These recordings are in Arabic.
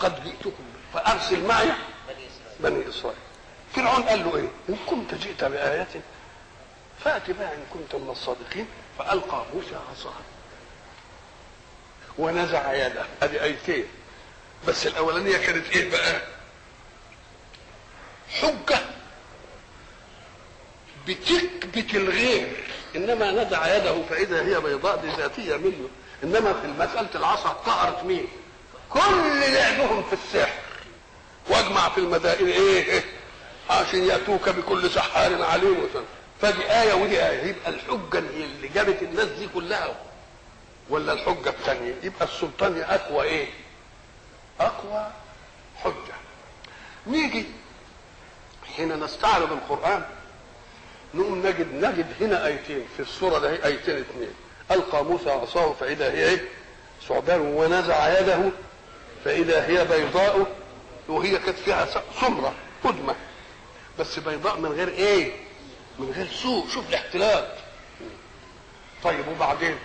قد جئتكم فأرسل معي بني إسرائيل. فرعون قال له إيه؟ إن كنت جئت بآية فأت بها إن كنت من الصادقين. فألقى موسى عصاه ونزع يده. ادي آيتين. بس الأولانية كانت إيه بقى؟ حجة بتكبت الغير. إنما نزع يده فإذا هي بيضاء ذاتية منه. إنما في مساله العصا طهرت مين؟ كل لعبهم في السحر. واجمع في المدائن إيه, إيه؟ عشان يأتوك بكل سحار عليم. فدي آية ودي آية. يبقى الحجة اللي جابت الناس دي كلها. ولا الحجة الثانية يبقى السلطان أقوى إيه؟ أقوى حجة. نيجي حين نستعرض القرآن. نقوم نجد نجد هنا آيتين. في السورة ده آيتين اثنين ألقى موسى عصاه فإذا هي إيه؟ ثعبان ونزع يده فإذا هي بيضاء وهي كانت فيها سمرة قدمة. بس بيضاء من غير إيه؟ من غير سوء. شوف الاحتلال. طيب وبعدين؟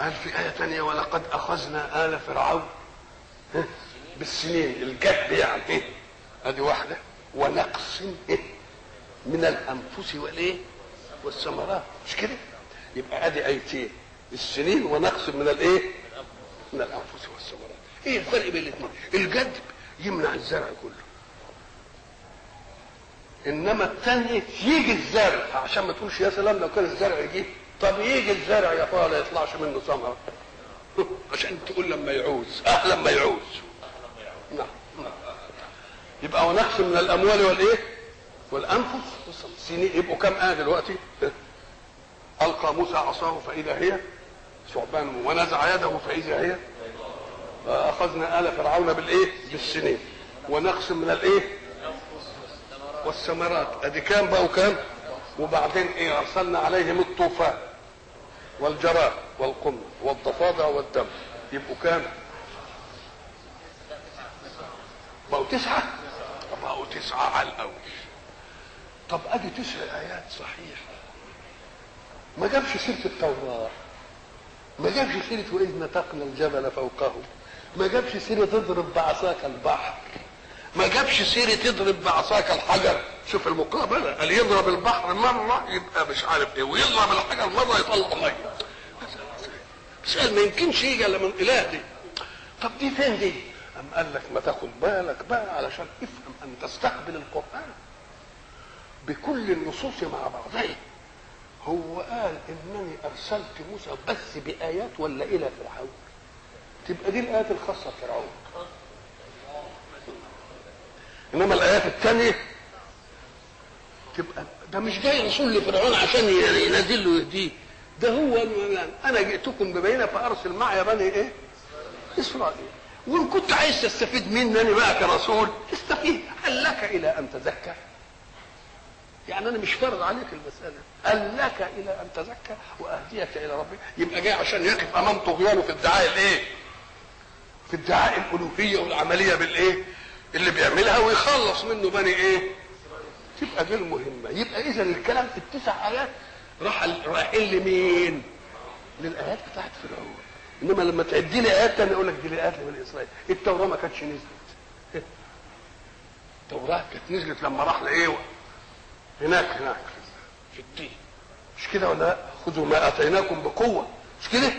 قال في آية تانية ولقد أخذنا آل فرعون. بالسنين الجد يعني. ادي واحدة. ونقص من الأنفس والإيه؟ والثمرات. مش كده؟ يبقى ادي آيتين. السنين ونقص من الإيه؟ من الأنفس والثمرات. إيه الفرق بين الاثنين؟ الجد يمنع الزرع كله. انما الثاني يجي الزرع عشان ما تقولش يا سلام لو كان الزرع يجي. طب يجي الزرع يا ترى لا يطلعش منه ثمره عشان تقول لما يعوز. آه لما يعوز. نعم يبقى ونقص من الأموال والإيه؟ والأنفس. سنين يبقوا كم آية دلوقتي؟ ألقى موسى عصاه فإذا هي ثعبان ونزع يده فإذا هي أخذنا آل فرعون بالإيه؟ بالسنين. ونقص من الإيه؟ والثمرات. أدي كام بقى وكام؟ وبعدين إيه؟ أرسلنا عليهم الطوفان والجراد والقمل والضفادع والدم. يبقوا كام؟ بقوا تسعة. بقوا تسعة على الأول طب أدي تسع آيات صحيح. ما جابش سيرة التوراة. ما جابش سيرة وإذ نتقنا الجبل فوقه. ما جابش سيرة تضرب بعصاك البحر. ما جابش سيرة تضرب بعصاك الحجر. شوف المقابلة قال يضرب البحر مرة يبقى مش عارف إيه ويضرب الحجر مرة يطلع مية. سؤال ما يمكنش يجي إلا من إله دي. طب دي فين دي؟ أم قال لك ما تاخد بالك بقى علشان افهم أن تستقبل القرآن بكل النصوص مع بعضها. هو قال إنني أرسلت موسى بس بآيات ولا إلى فرعون؟ تبقى دي الآيات الخاصة بفرعون إنما الآيات الثانية تبقى ده مش جاي رسول لفرعون عشان ينزل له يهديه ده هو أنا جئتكم ببينة فأرسل معي بني إيه؟ إسرائيل وإن كنت عايز تستفيد مني بقى كرسول استفيد هل لك إلى أن تزكى؟ يعني أنا مش فارض عليك المسألة هل لك إلى أن تزكى وأهديك إلى ربك يبقى جاي عشان يقف أمام طغيانه في ادعاء الإيه؟ في ادعاء الألوهية والعملية بالإيه؟ اللي بيعملها ويخلص منه بني إيه؟ تبقى دي المهمه يبقى إذا الكلام في التسع آيات راح رايحين لمين؟ للآيات بتاعت فرعون إنما لما تعدي لي آيات تانية أقول لك دي ايات لبني إسرائيل التوراة ما كانتش نزلت التوراة كانت نزلت لما راح لإيه هناك هناك في الدين مش كده ولا لأ؟ خذوا ما آتيناكم بقوة مش كده؟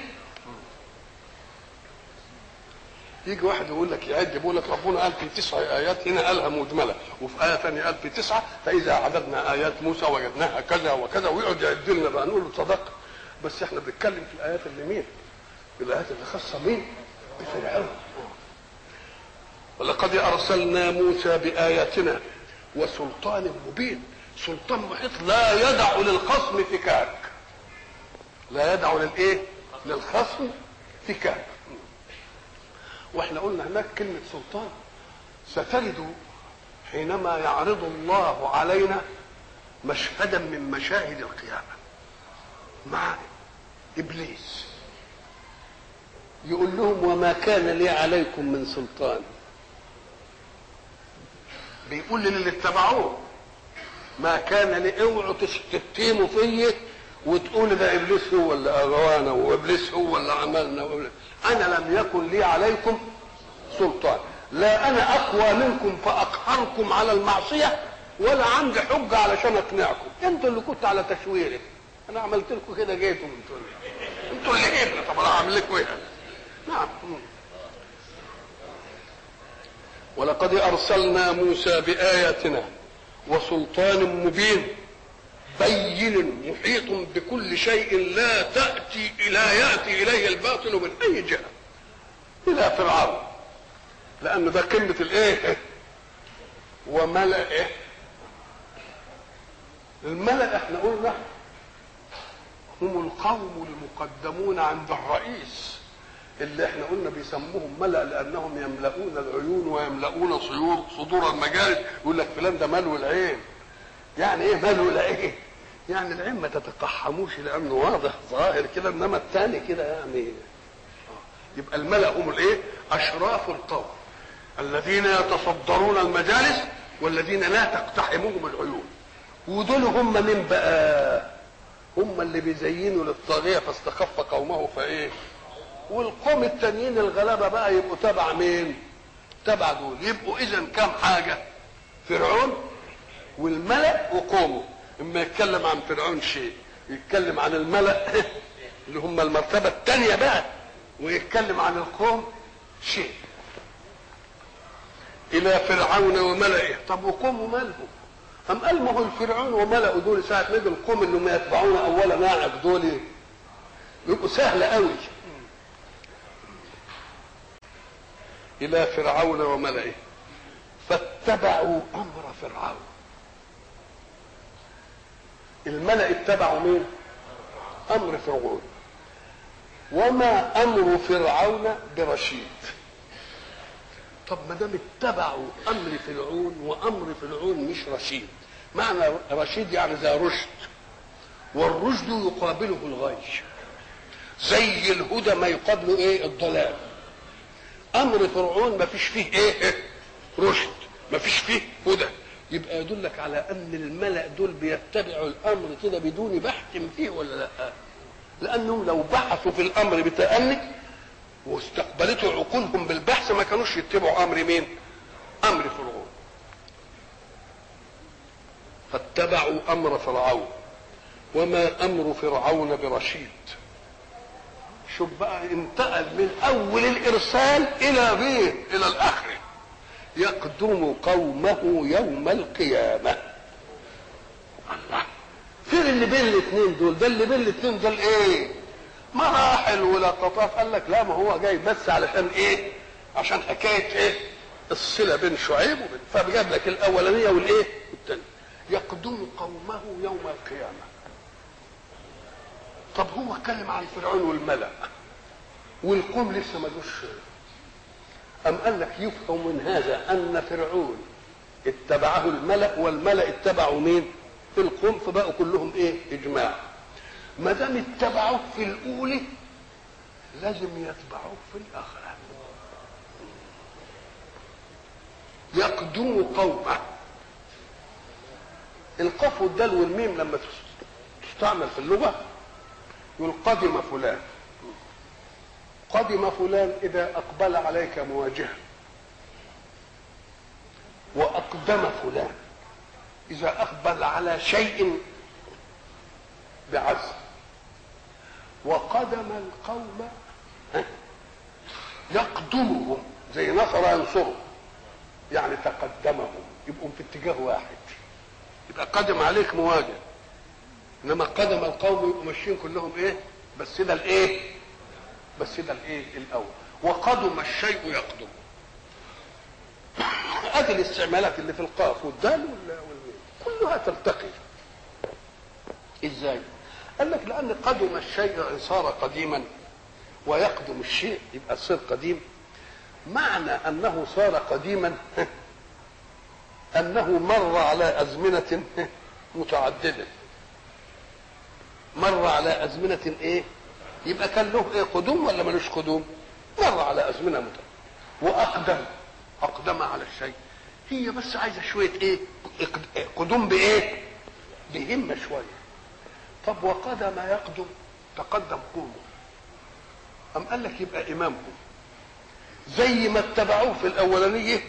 يجي واحد يقول لك يعد يقول لك ربنا قال في تسع آيات هنا قالها مجملة وفي آية ثانية قال في تسعة فإذا عددنا آيات موسى وجدناها كذا وكذا ويقعد يعد لنا بقى نقول له صدق بس إحنا بنتكلم في الآيات اللي مين؟ الآيات اللي خاصة مين؟ بفرعون ولقد أرسلنا موسى بآياتنا وسلطان مبين سلطان محيط لا يدع للخصم فكاك لا يدع للإيه؟ للخصم فكاك وإحنا قلنا هناك كلمة سلطان. ستجد حينما يعرض الله علينا مشهدا من مشاهد القيامة. مع إبليس. يقول لهم وما كان لي عليكم من سلطان. بيقول للي اتبعوه. ما كان لي اوعوا تتهموا فيا وتقول ده إبليس هو اللي أغوانا وإبليس هو اللي عملنا وإبليس. أنا لم يكن لي عليكم سلطان. لا أنا أقوى منكم فأقهركم على المعصية ولا عندي حجة علشان أقنعكم. أنتوا اللي كنتوا على تشويري. أنا عملت لكم كده جيتوا أنتوا أنتوا اللي جيتوا. طب أنا اعمل لكم إيه؟ نعم. ولقد أرسلنا موسى بآياتنا وسلطان مبين. بين محيط بكل شيء لا تأتي لا يأتي إليه الباطل من أي جهة. إلى فرعون. لأن ده قمة الإيه؟ وملئه. الملأ إحنا قلنا هم القوم المقدمون عند الرئيس. اللي إحنا قلنا بيسموهم ملأ لأنهم يملؤون العيون ويملؤون صدور صدور المجالس يقول لك فلان ده ملو العين. يعني إيه ملو العين؟ يعني العين ما تتقحموش لأنه واضح ظاهر كده إنما الثاني كده يعني يبقى الملأ هم الإيه؟ أشراف القوم الذين يتصدرون المجالس والذين لا تقتحمهم العيون. ودول هم من بقى؟ هم اللي بيزينوا للطاغية فاستخف قومه فإيه؟ والقوم التانيين الغلابة بقى يبقوا تبع مين؟ تبع دول. يبقوا اذا كام حاجة؟ فرعون والملأ وقومه. إما يتكلم عن فرعون شيء يتكلم عن الملأ اللي هم المرتبة الثانية بقى ويتكلم عن القوم شيء. إلى فرعون وملئه. طب وقومه مالهم أم قال ما هو الفرعون وملأه دول ساعة ما القوم اللي ما يتبعون أولا ناعق دول؟ يبقوا سهلة قوي. إلى فرعون وملئه. فاتبعوا أمر فرعون. الملأ اتبعوا مين؟ أمر فرعون. وما أمر فرعون برشيد. طب ما دام اتبعوا أمر فرعون وأمر فرعون مش رشيد معنى رشيد يعني ذا رشد. والرشد يقابله الغي زي الهدى ما يقابله إيه؟ الضلال. أمر فرعون ما فيش فيه إيه؟ رشد. ما فيش فيه هدى. يبقى يدلك على أن الملأ دول بيتبعوا الأمر كده بدون بحث فيه ولا لأ؟ لأنهم لو بحثوا في الأمر بتأني واستقبلته عقولهم بالبحث ما كانوش يتبعوا أمر مين؟ أمر فرعون. فاتبعوا أمر فرعون. وما أمر فرعون برشيد. شوف بقى انتقل من أول الإرسال إلى مين؟ إلى الآخر. يقدم قومه يوم القيامة. الله فين اللي بين الاثنين دول؟ ده اللي بين الاثنين دول إيه؟ مراحل ولقطات قال لك لا ما هو جاي بس علشان إيه؟ عشان حكاية إيه؟ الصلة بين شعيب وبين فجاب لك الأولانية والإيه؟ والثانيه يقدم قومه يوم القيامة. طب هو اتكلم عن فرعون والملأ والقوم لسه ما جوش أم قال لك يفهم من هذا أن فرعون اتبعه الملأ والملأ اتبعوا مين؟ في القوم فبقوا كلهم إيه؟ إجماع ما دام اتبعوه في الأولى لازم يتبعوه في الآخرة يقدم قومه القاف والدال والميم لما تستعمل في اللغة يقول قدم فلان قدم فلان إذا أقبل عليك مواجهة. وأقدم فلان إذا أقبل على شيء بعزم. وقدم القوم يقدمهم زي نصر ينصرهم. يعني تقدمهم يبقوا في اتجاه واحد. يبقى قدم عليك مواجهة. إنما قدم القوم يبقوا ماشيين كلهم إيه؟ بس ده الإيه؟ بس ده الايه الأول. وقدم الشيء يقدم. ادي الاستعمالات اللي في القاف والدال كلها تلتقي. إزاي؟ قال لك لأن قدم الشيء صار قديما ويقدم الشيء يبقى صير قديم. معنى أنه صار قديما أنه مر على أزمنة متعددة. مر على أزمنة إيه؟ يبقى كان له إيه قدوم ولا ملوش قدوم؟ مر على أزمنة متعدده وأقدم أقدم على الشيء. هي بس عايزة شوية إيه قدوم بإيه؟ بهمة شوية. طب وقدم يقدم تقدم قومه. أم قال لك يبقى إمامكم زي ما اتبعوه في الأولانية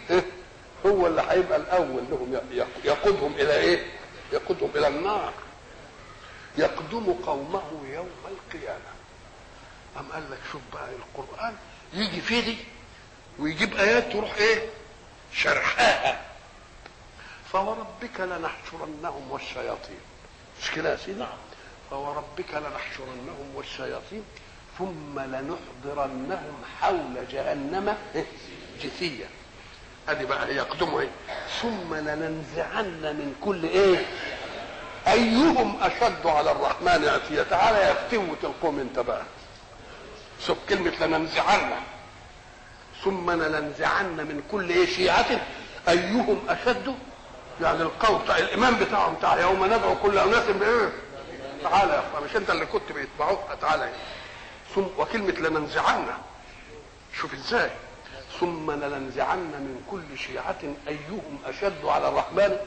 هو اللي هيبقى الأول لهم يقودهم إلى إيه؟ يقودهم إلى النار. يقدم قومه يوم القيامة. أم قال لك شوف بقى القرآن يجي فيه دي ويجيب آيات تروح إيه؟ شرحاها. فوربك لنحشرنهم والشياطين. مش كده يا سيدي؟ فوربك لنحشرنهم والشياطين ثم لنحضرنهم حول جهنم. جثيا ادي بقى يقدموا إيه؟ ثم لننزعن من كل إيه؟ أيهم أشد على الرحمن عتيه تعالى يا فتوة القوم انت بقى شوف كلمة لننزعن. ثم لننزعن من كل شيعة. أيهم أشد؟ يعني القول بتاع الامام بتاعهم. بتاع يوم ندعو كل أناس بايه تعالى يا أخوان مش أنت اللي كنت بيتبعوك؟ تعالى ثم وكلمة لننزعن. شوف إزاي. ثم لننزعن من كل شيعة. أيهم أشد على الرحمن؟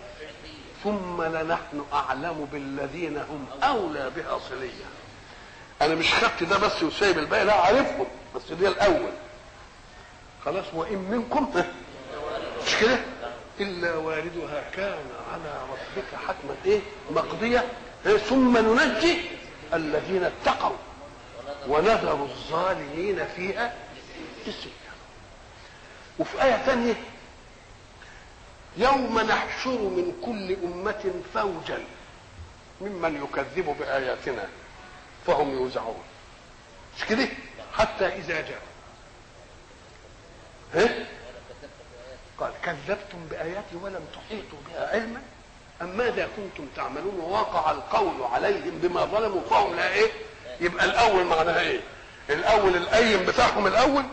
ثم لنحن أعلم بالذين هم أولى بها صليا. أنا مش خدت ده بس وسايب الباقي لا عارفهم بس ده الأول. خلاص وإن منكم مش كده؟ إلا واردها كان على ربك حتما إيه؟ مقضية. إيه؟ ثم ننجي الذين اتقوا ونذر الظالمين فيها جثيا وفي آية ثانية يوم نحشر من كل أمة فوجا ممن يكذب بآياتنا. فهم يوزعون. مش كده حتى إذا جاء. ها؟ قال كذبتم بآياتي ولم تحيطوا بها علما؟ أم ماذا كنتم تعملون؟ ووقع القول عليهم بما ظلموا فهم لا إيه؟ يبقى الأول معناها إيه؟ الأول الأيم بتاعهم الأول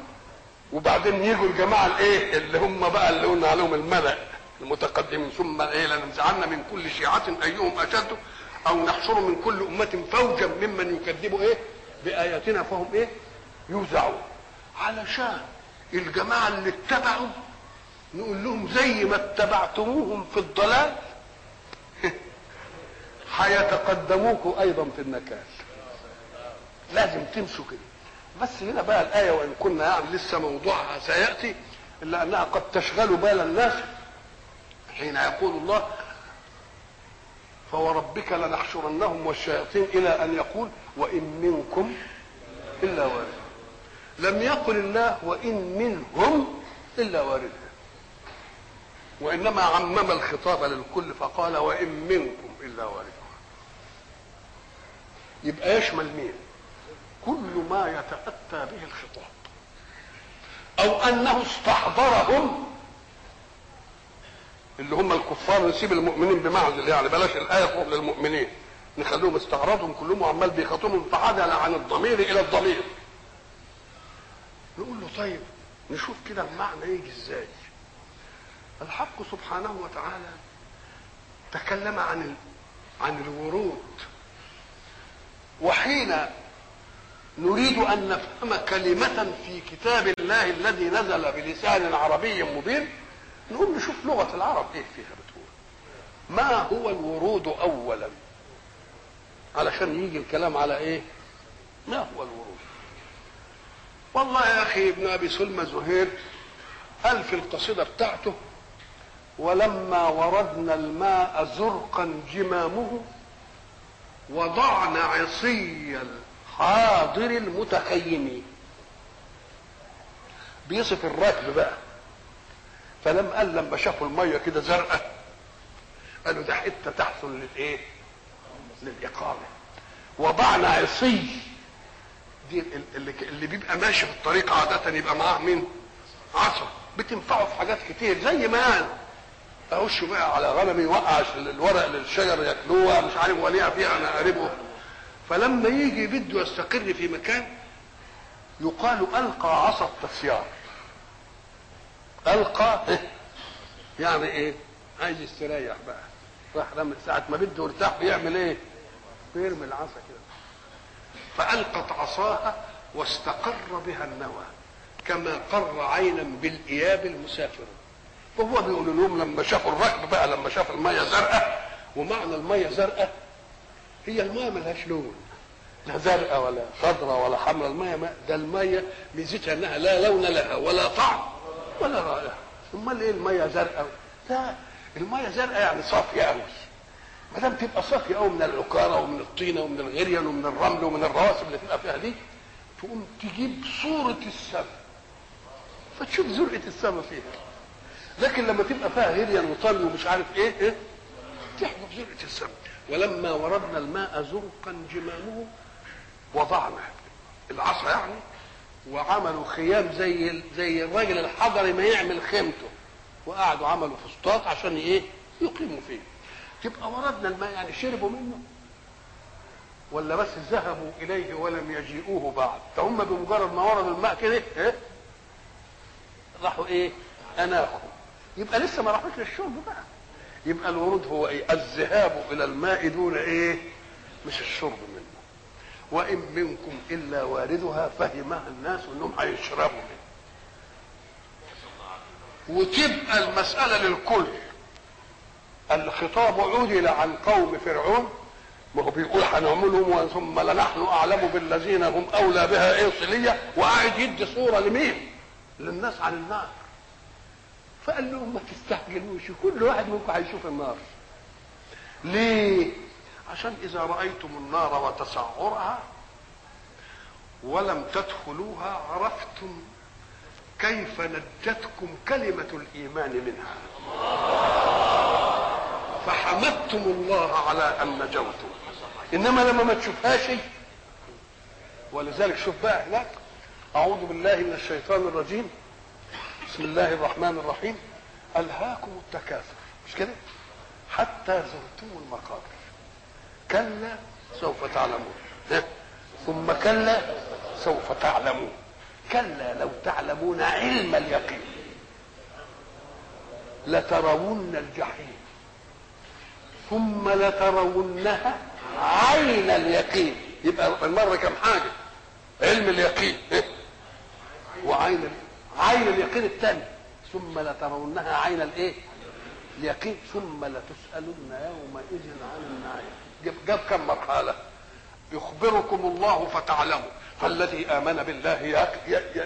وبعدين يجوا الجماعة الإيه؟ اللي هم بقى اللي قلنا عليهم الملأ المتقدمين ثم إيه؟ لننزعن من كل شيعة أيهم أشد أو نحشر من كل أمة فوجا ممن يكذبوا إيه؟ بآياتنا فهم إيه؟ يوزعون. علشان الجماعة اللي اتبعوا نقول لهم زي ما اتبعتموهم في الضلال هيتقدموكم أيضا في النكال. لازم تمشوا كده. بس هنا بقى الآية وإن كنا يعني لسه موضوعها سيأتي إلا أنها قد تشغل بال الناس حين يقول الله فوربك لنحشرنهم والشياطين إلى أن يقول وإن منكم إلا وارد لم يقل الله وإن منهم إلا واردها وإنما عمم الخطاب للكل فقال وإن منكم إلا واردها يبقى يشمل مين؟ كل ما يتأتى به الخطاب. أو أنه استحضرهم اللي هم الكفار نسيب المؤمنين بمعزل. يعني بلاش الآية تروح للمؤمنين. نخليهم استعراضهم كلهم وعمال بيخاطبهم فعدل عن الضمير إلى الضمير. نقول له طيب نشوف كده المعنى يجي إزاي. الحق سبحانه وتعالى تكلم عن ال... عن الورود. وحين نريد أن نفهم كلمة في كتاب الله الذي نزل بلسان عربي مبين نقوم نشوف لغة العرب إيه فيها بتقول. ما هو الورود اولا؟ علشان يجي الكلام على إيه؟ ما هو الورود؟ والله يا أخي ابن أبي سلمى زهير قال في القصيدة بتاعته ولما وردنا الماء زرقا جمامه وضعنا عصي حاضر المتخيم بيصف الركب بقى. فلم قال لما شافوا المية كده زرقاء قالوا ده حتة تحصل للإيه؟ للإقامة. وضعنا عصي. دي اللي, اللي بيبقى ماشي في الطريق عادة يبقى معاه مين؟ عصا. بتنفعه في حاجات كتير زي ما قال. اخش بقى على غنمي يوقع الورق للشجر ياكلوها مش عارف وليها فيها أنا قريبه فلما يجي بده يستقر في مكان يقال ألقى عصا التسيار. ألقى. يعني إيه؟ عايز يستريح بقى. راح لما ساعة ما بده يرتاح بيعمل إيه؟ بيرمي العصا كده. فألقت عصاها واستقر بها النوى كما قر عينا بالإياب المسافر. وهو بيقول لهم لما شافوا الركب بقى لما شاف المية زرقاء ومعنى المية زرقاء هي المية ملهاش لون. لا زرقاء ولا خضراء ولا حمراء. المية ما ده المية ميزتها إنها لا لون لها ولا طعم. ولا رائحه امال إيه المية زرقاء؟ لا المية زرقاء يعني صافية قوي ما دام تبقى صافية قوي من العكاره ومن الطينة ومن الغريان ومن الرمل ومن الرواسب اللي تبقى فيها دي تقوم تجيب صورة السماء فتشوف زرقة السماء فيها. لكن لما تبقى فيها هريان وطل ومش عارف إيه إيه تحفظ زرقة السماء ولما وردنا الماء زرقا جمامه وضعنا العصا يعني وعملوا خيام زي زي الراجل الحضري ما يعمل خيمته. وقعدوا عملوا فسطاط عشان إيه؟ يقيموا فيه. تبقى وردنا الماء يعني شربوا منه. ولا بس ذهبوا إليه ولم يجيئوه بعد. فهم بمجرد ما وردوا الماء كده إيه؟ راحوا إيه؟ اناخوا يبقى لسه ما راحوش للشرب بقى. يبقى الورود هو إيه؟ الذهاب إلى الماء دون إيه؟ مش الشرب منه. وإن منكم إلا واردها فهمها الناس إنهم هيشربوا منه وتبقى المسألة للكل. الخطاب عدل عن قوم فرعون ما هو بيقول هنعملهم ثم لنحن أعلم بالذين هم أولى بها. إيه صليه وقاعد يدي صورة لمين؟ للناس عن النار. فقال لهم ما تستعجلوش كل واحد منكم هيشوف النار. ليه؟ عشان إذا رأيتم النار وتسعرها ولم تدخلوها عرفتم كيف نجتكم كلمة الإيمان منها. فحمدتم الله على أن نجوتم. إنما لما ما تشوفهاش ولذلك شوف بقى هناك. أعوذ بالله من الشيطان الرجيم. بسم الله الرحمن الرحيم. ألهاكم التكاثر. مش كده؟ حتى زرتم المقابر. كلا سوف تعلمون. ثم كلا سوف تعلمون. كلا لو تعلمون علم اليقين لترون الجحيم. ثم لترونها عين اليقين. يبقى المرة كم حاجة؟ علم اليقين. وعين عين اليقين الثاني ثم لترونها عين الايه؟ اليقين. ثم لتسألن يومئذ عن النعيم. جاب, كم مرحلة؟ يخبركم الله فتعلموا. فالذي آمن بالله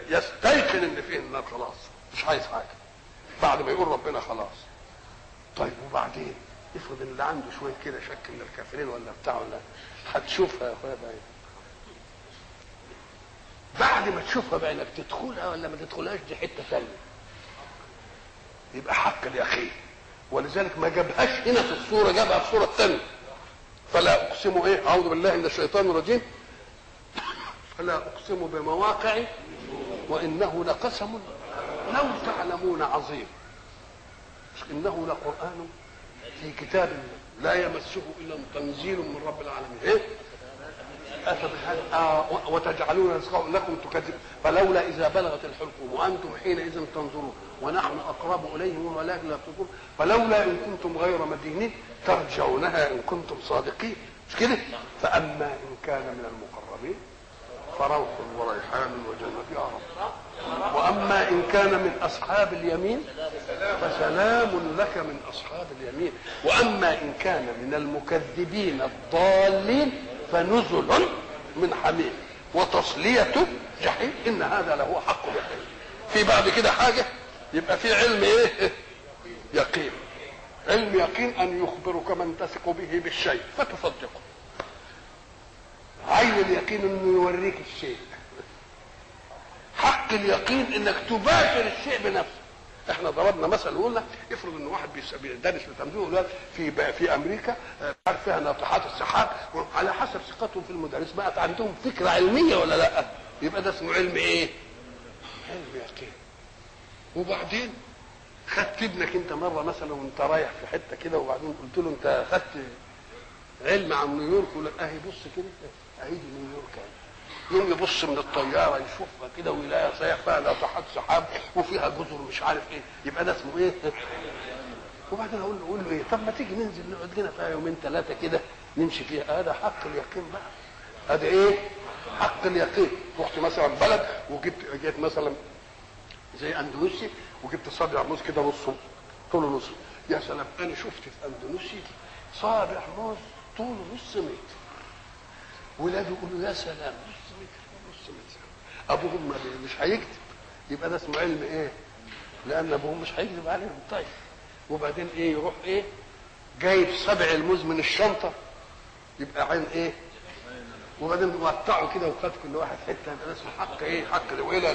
يستيقن إن فيه النار خلاص. مش عايز حاجة. بعد ما يقول ربنا خلاص. طيب وبعدين؟ افرض اللي عنده شوية كده شك من الكافرين ولا بتاع ولا هتشوفها يا أخويا بعين بعد ما تشوفها بعينك تدخلها ولا ما تدخلهاش دي حتة ثانية يبقى حق اليقين ولذلك ما جابهاش هنا في الصورة جابها في الصورة الثانية فلا أقسم إيه أعوذ بالله من الشيطان الرجيم. فلا أقسم بمواقع وإنه لقسم لو تعلمون عظيم. إنه لقرآن في كتاب لا يمسه إلا تنزيل من رب العالمين إيه؟ آه وتجعلون رزقكم لكم تكذبون فلولا إذا بلغت الحلقوم وأنتم حينئذ تنظرون ونحن أقرب إليهم ولكن لا تبصرون فلولا إن كنتم غير مدينين ترجعونها إن كنتم صادقين. مش كده؟ فأما إن كان من المقربين فروح وريحان وجنة رب وأما إن كان من أصحاب اليمين فسلام لك من أصحاب اليمين. وأما إن كان من المكذبين الضالين فنزل من حميم وتصلية جحيم. إن هذا له حق اليقين. في بعد كده حاجة؟ يبقى في علم إيه؟ يقين. علم يقين أن يخبرك من تثق به بالشيء. فتصدقه. عين اليقين إنه يوريك الشيء. حق اليقين إنك تباشر الشيء بنفسك. إحنا ضربنا مثل وقلنا افرض إن واحد بيدرس في في أمريكا عارف فيها ناطحات السحاب على حسب ثقتهم في المدرس بقت عندهم فكرة علمية ولا لأ؟ يبقى ده اسمه علم إيه؟ علم يقين وبعدين خدت ابنك أنت مرة مثلا وأنت رايح في حتة كده وبعدين قلت له أنت خدت علم عن نيويورك ولا أهي بص كده أهي دي نيويورك اهي يوم يبص من الطيارة يشوفها كده ويلاقيها صحيح فيها ناطحات سحاب وفيها جزر مش عارف إيه. يبقى ده اسمه إيه؟ وبعدين أقول له أقول له إيه؟ طب ما تيجي ننزل نقعد لنا فيها يومين ثلاثة كده نمشي فيها. هذا حق اليقين بقى. هذا إيه؟ حق اليقين. رحت مثلا بلد وجبت جيت مثلا زي اندونيسيا وجبت صابع موز كده نص طوله نص. يا سلام أنا شفت في اندونيسيا صابع موز طوله نص متر. ولاده يقولوا يا سلام نص متر نص متر أبوهم مش هيكتب يبقى ده اسمه علم إيه؟ لأن أبوهم مش هيكذب عليهم طيب وبعدين إيه يروح إيه؟ جايب سبع الموز من الشنطة يبقى عين إيه؟ وبعدين قطعوا كده وخد كل واحد حتة يبقى ده اسمه حق إيه؟ حق الولاء